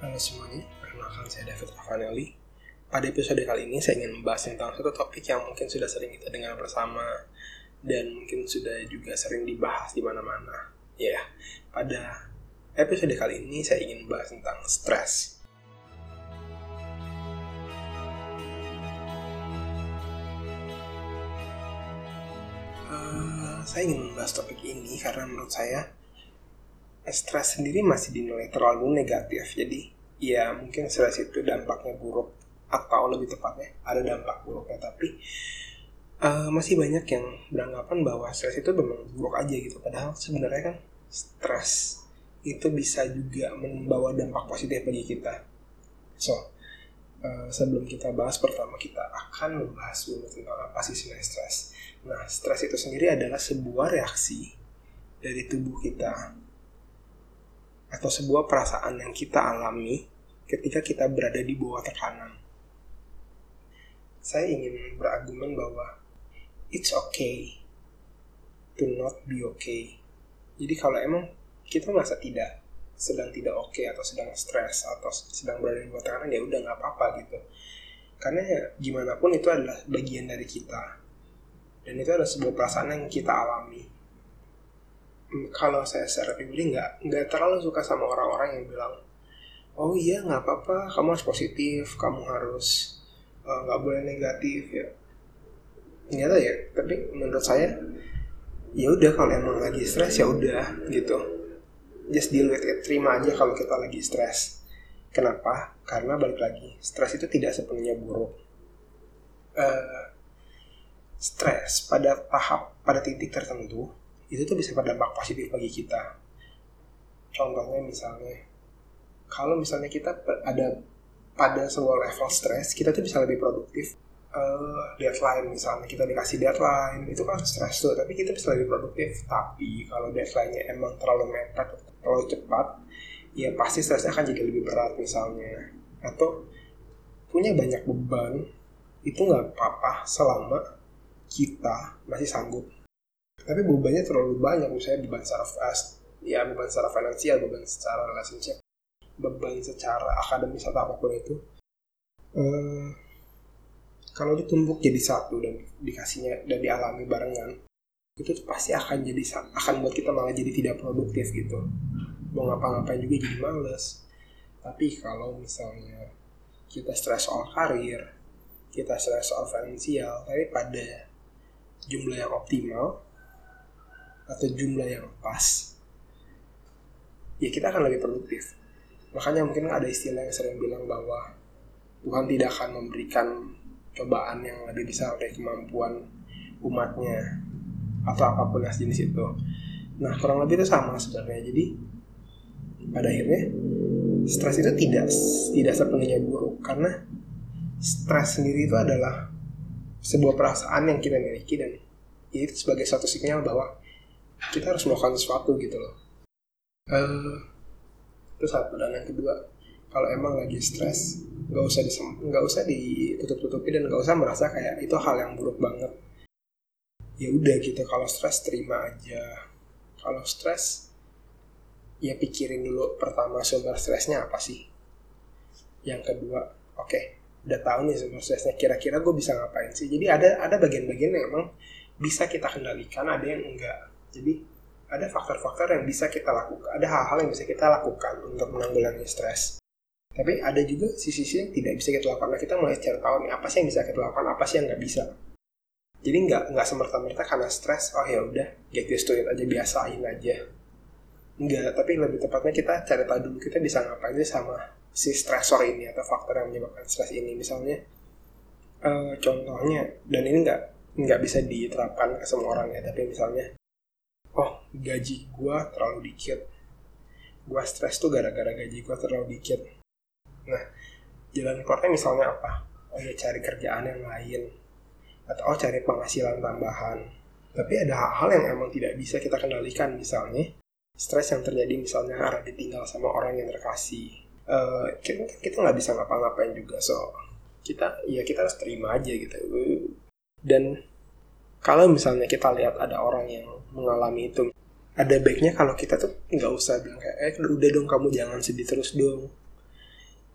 Halo semuanya, perkenalkan saya David Ravanelli. Pada episode kali ini saya ingin membahas tentang satu topik yang mungkin sudah sering kita dengar bersama dan mungkin sudah juga sering dibahas di mana-mana. Ya, pada episode kali ini saya ingin membahas tentang stres. Uh, saya ingin membahas topik ini karena menurut saya stres sendiri masih dinilai terlalu negatif. Jadi ya mungkin stres itu dampaknya buruk atau lebih tepatnya ada dampak buruknya tapi uh, masih banyak yang beranggapan bahwa stres itu memang buruk aja gitu. Padahal sebenarnya kan stres itu bisa juga membawa dampak positif bagi kita. So, uh, sebelum kita bahas pertama kita akan membahas dulu tentang apa sih sebenarnya stres. Nah, stres itu sendiri adalah sebuah reaksi dari tubuh kita atau sebuah perasaan yang kita alami ketika kita berada di bawah tekanan. Saya ingin berargumen bahwa it's okay to not be okay. Jadi kalau emang kita merasa tidak sedang tidak oke okay, atau sedang stres atau sedang berada di bawah tekanan ya udah nggak apa-apa gitu. Karena ya, gimana pun itu adalah bagian dari kita dan itu adalah sebuah perasaan yang kita alami kalau saya secara pribadi nggak nggak terlalu suka sama orang-orang yang bilang oh iya nggak apa-apa kamu harus positif kamu harus eh, nggak uh, boleh negatif ya. Ternyata ya tapi menurut saya ya udah kalau emang lagi stres ya udah gitu. Just deal with it terima aja kalau kita lagi stres. Kenapa? Karena balik lagi stres itu tidak sepenuhnya buruk. Uh, stres pada tahap pada titik tertentu itu tuh bisa berdampak positif bagi kita. Contohnya misalnya kalau misalnya kita ada pada sebuah level stres, kita tuh bisa lebih produktif. Uh, deadline misalnya kita dikasih deadline itu kan stres tuh, tapi kita bisa lebih produktif. Tapi kalau deadline-nya emang terlalu mepet, terlalu cepat, ya pasti stresnya akan jadi lebih berat misalnya. Atau punya banyak beban itu nggak apa-apa selama kita masih sanggup tapi bebannya terlalu banyak misalnya beban secara fast ya beban secara finansial beban secara relationship beban secara akademis atau apa pun itu uh, kalau ditumpuk jadi satu dan dikasihnya dan dialami barengan itu pasti akan jadi akan buat kita malah jadi tidak produktif gitu. Mau ngapa-ngapain juga jadi males. Tapi kalau misalnya kita stres soal karir kita stres soal finansial tapi pada jumlah yang optimal atau jumlah yang pas ya kita akan lebih produktif. Makanya mungkin ada istilah yang sering bilang bahwa Tuhan tidak akan memberikan cobaan yang lebih besar dari kemampuan umatnya atau apa pun yang jenis itu. Nah kurang lebih itu sama sebenarnya. Jadi pada akhirnya stres itu tidak tidak sepenuhnya buruk. Karena stres sendiri itu adalah sebuah perasaan yang kita miliki dan ya itu sebagai satu sinyal bahwa kita harus melakukan sesuatu gitu loh. Uh, itu satu dan yang kedua. Kalau emang lagi stres nggak usah di nggak usah ditutup-tutupi dan nggak usah merasa kayak itu hal yang buruk banget. Ya udah gitu kalau stres terima aja. Kalau stres ya pikirin dulu pertama sumber stresnya apa sih. Yang kedua oke okay, udah tahu nih prosesnya kira-kira gue bisa ngapain sih? Jadi ada ada bagian-bagian yang emang bisa kita kendalikan ada yang enggak jadi ada faktor-faktor yang bisa kita lakukan ada hal-hal yang bisa kita lakukan untuk menanggulangi stres. Tapi ada juga sisi-sisi yang tidak bisa kita lakukan. Nah, kita mulai cari tahu nih apa sih yang bisa kita lakukan apa sih yang nggak bisa. Jadi nggak nggak semerta-merta karena stres oh ya udah get used to it aja biasain aja. Enggak tapi lebih tepatnya kita cari tahu dulu kita bisa ngapain sih sama si stresor ini atau faktor yang menyebabkan stres ini. Misalnya uh, contohnya dan ini nggak nggak bisa diterapkan ke semua orang ya tapi misalnya gaji gua terlalu dikit. Gua stres tuh gara-gara gaji gua terlalu dikit. Nah jalan keluarnya misalnya apa? Oh ya cari kerjaan yang lain. Atau oh cari penghasilan tambahan. Tapi ada hal-hal yang emang tidak bisa kita kendalikan. Misalnya stres yang terjadi misalnya karena ditinggal sama orang yang terkasih. Uh, kita kita nggak bisa ngapa-ngapain juga. So kita ya kita harus terima aja gitu. Dan kalau misalnya kita lihat ada orang yang mengalami itu ada baiknya kalau kita tuh nggak usah bilang kayak eh udah dong kamu jangan sedih terus dong.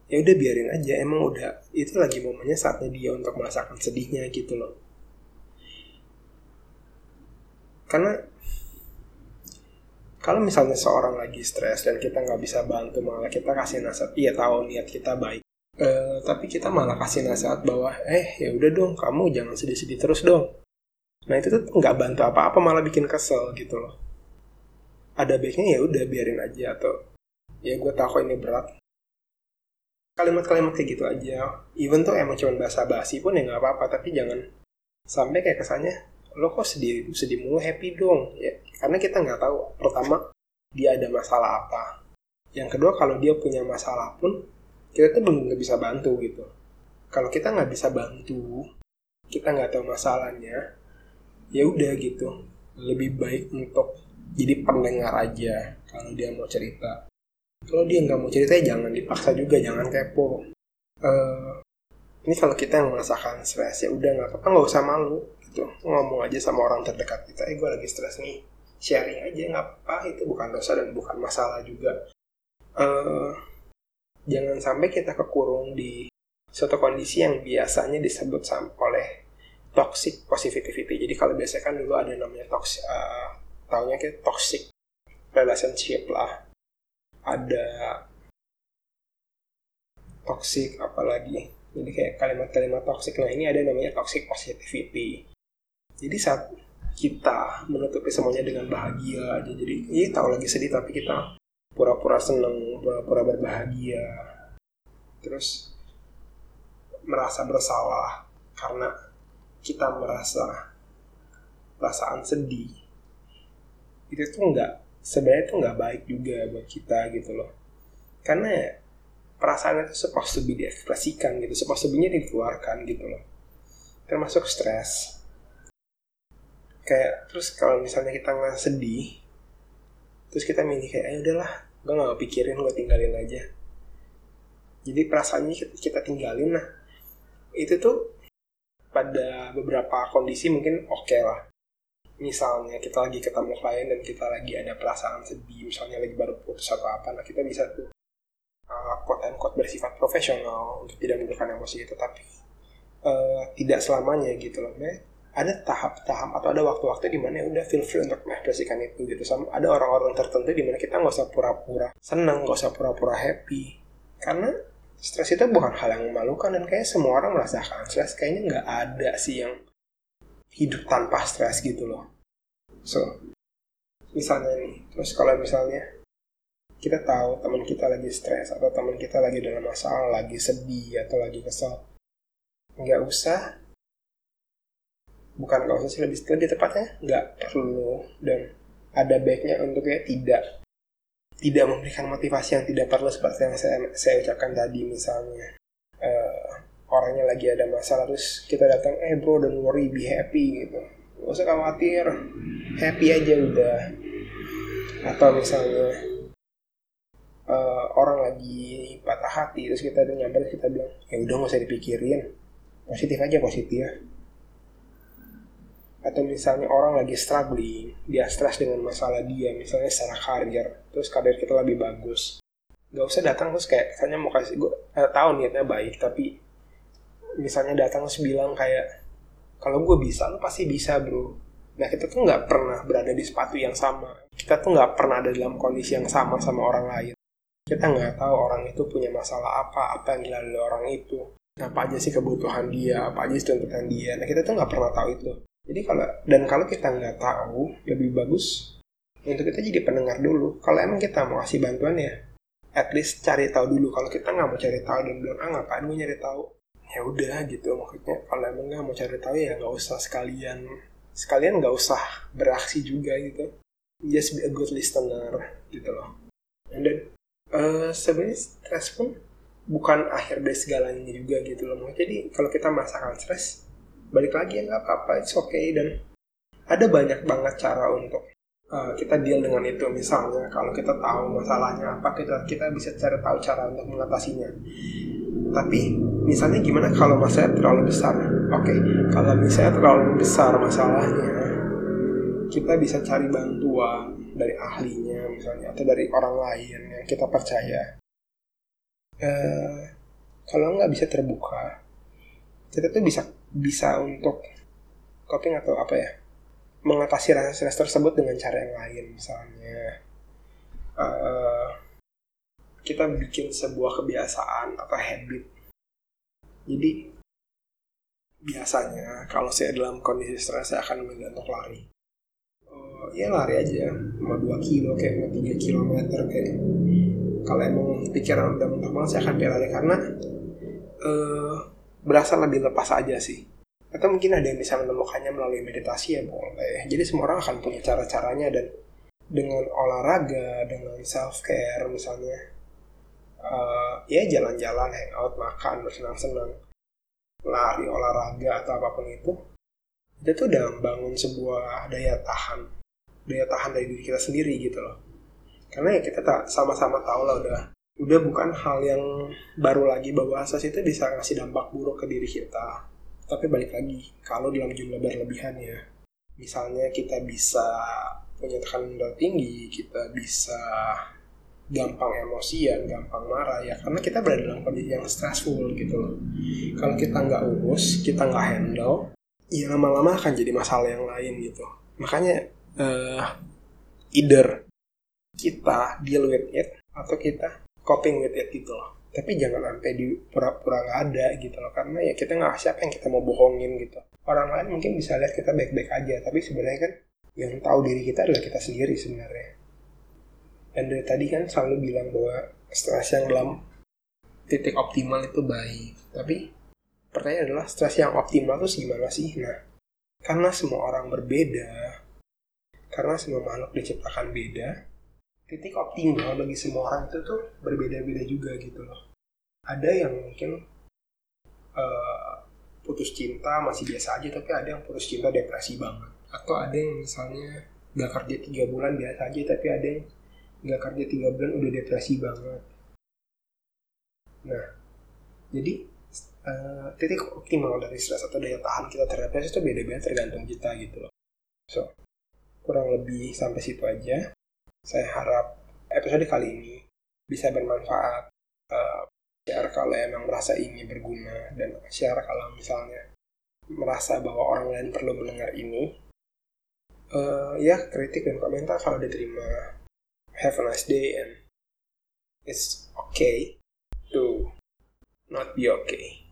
Ya udah biarin aja. Emang udah itu lagi momennya saatnya dia untuk merasakan sedihnya gitu loh. Karena kalau misalnya seorang lagi stres dan kita nggak bisa bantu malah kita kasih nasihat iya tahu niat kita baik. Uh, tapi kita malah kasih nasihat bahwa eh ya udah dong kamu jangan sedih-sedih terus dong. Nah itu tuh nggak bantu apa-apa malah bikin kesel gitu loh ada baiknya ya udah biarin aja atau ya gue tahu ini berat. Kalimat-kalimat kayak gitu aja. Even tuh emang cuma bahasa basi pun ya nggak apa-apa tapi jangan sampai kayak kesannya lo kok sedih sedih mulu happy dong? Ya karena kita nggak tahu pertama dia ada masalah apa. Yang kedua kalau dia punya masalah pun kita tuh belum nggak bisa bantu gitu. Kalau kita nggak bisa bantu kita nggak tahu masalahnya ya udah gitu. Lebih baik untuk jadi pendengar aja kalau dia mau cerita. Kalau dia nggak mau cerita jangan dipaksa juga jangan kepo. Uh, ini kalau kita yang merasakan stres ya udah nggak apa-apa nggak usah malu gitu. Ngomong aja sama orang terdekat kita eh gue lagi stres nih. Sharing aja nggak apa itu bukan dosa dan bukan masalah juga. Uh, jangan sampai kita kekurung di suatu kondisi yang biasanya disebut oleh toxic positivity. Jadi kalau biasanya kan dulu ada namanya toxic uh, taunya kayak toxic relationship lah. Ada toxic apalagi? Jadi kayak kalimat-kalimat toxic. Nah ini ada namanya toxic positivity. Jadi saat kita menutupi semuanya dengan bahagia jadi iya tahu lagi sedih tapi kita pura-pura seneng pura-pura berbahagia. Terus merasa bersalah karena kita merasa perasaan sedih itu tuh enggak sebenarnya tuh nggak baik juga buat kita gitu loh. Karena perasaan itu supposed be diekspresikan gitu supposed to dikeluarkan gitu loh. Termasuk stres. Kayak terus kalau misalnya kita nggak sedih terus kita milih kayak ayo udahlah gue nggak pikirin gue tinggalin aja. Jadi perasaannya kita, tinggalin nah itu tuh pada beberapa kondisi mungkin oke okay lah misalnya kita lagi ketemu klien dan kita lagi ada perasaan sedih misalnya lagi baru putus atau apa nah kita bisa tuh uh, quote and quote bersifat profesional untuk tidak menimbulkan emosi itu. Tapi uh, tidak selamanya gitu loh ada tahap-tahap atau ada waktu-waktu di mana ya udah feel free untuk mengekspresikan itu gitu. Sama ada orang-orang tertentu di mana kita nggak usah pura-pura senang nggak usah pura-pura happy. Karena stres itu bukan hal yang memalukan dan kayak semua orang merasakan stres. Kayaknya nggak ada sih yang hidup tanpa stres gitu loh. So misalnya nih terus kalau misalnya kita tahu teman kita lagi stres atau teman kita lagi dalam masalah lagi sedih atau lagi kesal nggak usah. Bukan nggak usah sih lebih lebih tepatnya nggak perlu. Dan ada baiknya untuk ya tidak tidak memberikan motivasi yang tidak perlu seperti yang saya, saya ucapkan tadi misalnya orangnya lagi ada masalah terus kita datang eh bro don't worry be happy gitu. Gak usah khawatir happy aja udah. Atau misalnya uh, orang lagi patah hati terus kita nyamper kita bilang ya udah gak usah dipikirin. Positif aja positif. Ya atau misalnya orang lagi struggling dia stres dengan masalah dia misalnya secara karir terus karir kita lebih bagus. Gak usah datang terus kayak misalnya mau kasih gue eh, tahu niatnya baik tapi misalnya datang terus bilang kayak kalau gue bisa lo pasti bisa bro. Nah kita tuh nggak pernah berada di sepatu yang sama. Kita tuh nggak pernah ada dalam kondisi yang sama sama orang lain. Kita nggak tahu orang itu punya masalah apa apa yang dilalui orang itu. Apa aja sih kebutuhan dia apa aja sih tuntutan dia. Nah kita tuh nggak pernah tahu itu. Jadi kalau dan kalau kita nggak tahu lebih bagus untuk kita jadi pendengar dulu. Kalau emang kita mau kasih bantuan ya, at least cari tahu dulu. Kalau kita nggak mau cari tahu dan bilang ah ngapain gue nyari tahu, ya udah gitu maksudnya. Kalau emang nggak mau cari tahu ya nggak usah sekalian sekalian nggak usah beraksi juga gitu. Just be a good listener gitu loh. Then uh, sebenarnya stres pun bukan akhir dari segalanya juga gitu loh. Jadi kalau kita merasakan stres, balik lagi ya nggak apa-apa it's okay dan ada banyak banget cara untuk uh, kita deal dengan itu misalnya kalau kita tahu masalahnya apa kita kita bisa cari tahu cara untuk mengatasinya tapi misalnya gimana kalau masalahnya terlalu besar? Oke okay, kalau misalnya terlalu besar masalahnya kita bisa cari bantuan dari ahlinya misalnya atau dari orang lain yang kita percaya. Uh, kalau nggak bisa terbuka kita tuh bisa bisa untuk coping atau apa ya mengatasi rasa stres tersebut dengan cara yang lain misalnya. Uh, kita bikin sebuah kebiasaan atau habit. Jadi biasanya kalau saya dalam kondisi stres saya akan memilih untuk lari. Uh, ya lari aja mau 2 kilo kayak mau 3 kilometer kayak. Kalau emang pikiran udah mentok banget saya akan lari karena uh, berasa lebih lepas aja sih. Atau mungkin ada yang bisa menemukannya melalui meditasi ya boleh. Jadi semua orang akan punya cara-caranya dan dengan olahraga dengan self care misalnya uh, ya jalan-jalan hangout makan bersenang-senang. Lari olahraga atau apa pun itu. Itu tuh udah membangun sebuah daya tahan. Daya tahan dari diri kita sendiri gitu loh. Karena ya kita tak sama-sama tahu lah udah. Udah bukan hal yang baru lagi bahwa asas itu bisa ngasih dampak buruk ke diri kita. Tapi balik lagi kalau dalam jumlah berlebihan ya. Misalnya kita bisa punya tekanan darah tinggi kita bisa gampang emosian, gampang marah ya. Karena kita berada dalam kondisi yang stressful gitu loh. Kalau kita nggak urus, kita nggak handle, ya lama-lama akan jadi masalah yang lain gitu. Makanya uh, either kita deal with it atau kita coping with it gitu loh. Tapi jangan sampai di pura-pura nggak ada gitu loh. Karena ya kita nggak siapa yang kita mau bohongin gitu. Orang lain mungkin bisa lihat kita baik-baik aja tapi sebenarnya kan yang tahu diri kita adalah kita sendiri sebenarnya dan dari tadi kan selalu bilang bahwa stres yang dalam titik optimal itu baik tapi pertanyaan adalah stres yang optimal itu gimana sih nah karena semua orang berbeda karena semua makhluk diciptakan beda titik optimal bagi semua orang itu tuh berbeda-beda juga gitu loh. Ada yang mungkin uh, putus cinta masih biasa aja, tapi ada yang putus cinta depresi banget. Atau ada yang misalnya gak kerja tiga bulan biasa aja, tapi ada yang gak kerja tiga bulan udah depresi banget. Nah, jadi uh, titik optimal dari stres atau daya tahan kita terhadap stres itu beda-beda tergantung kita gitu loh. So, kurang lebih sampai situ aja. Saya harap episode kali ini bisa bermanfaat. Uh, share kalau emang merasa ini berguna dan share kalau misalnya merasa bahwa orang lain perlu mendengar ini. Uh, ya kritik dan komentar kalau diterima. Have a nice day and it's okay to not be okay.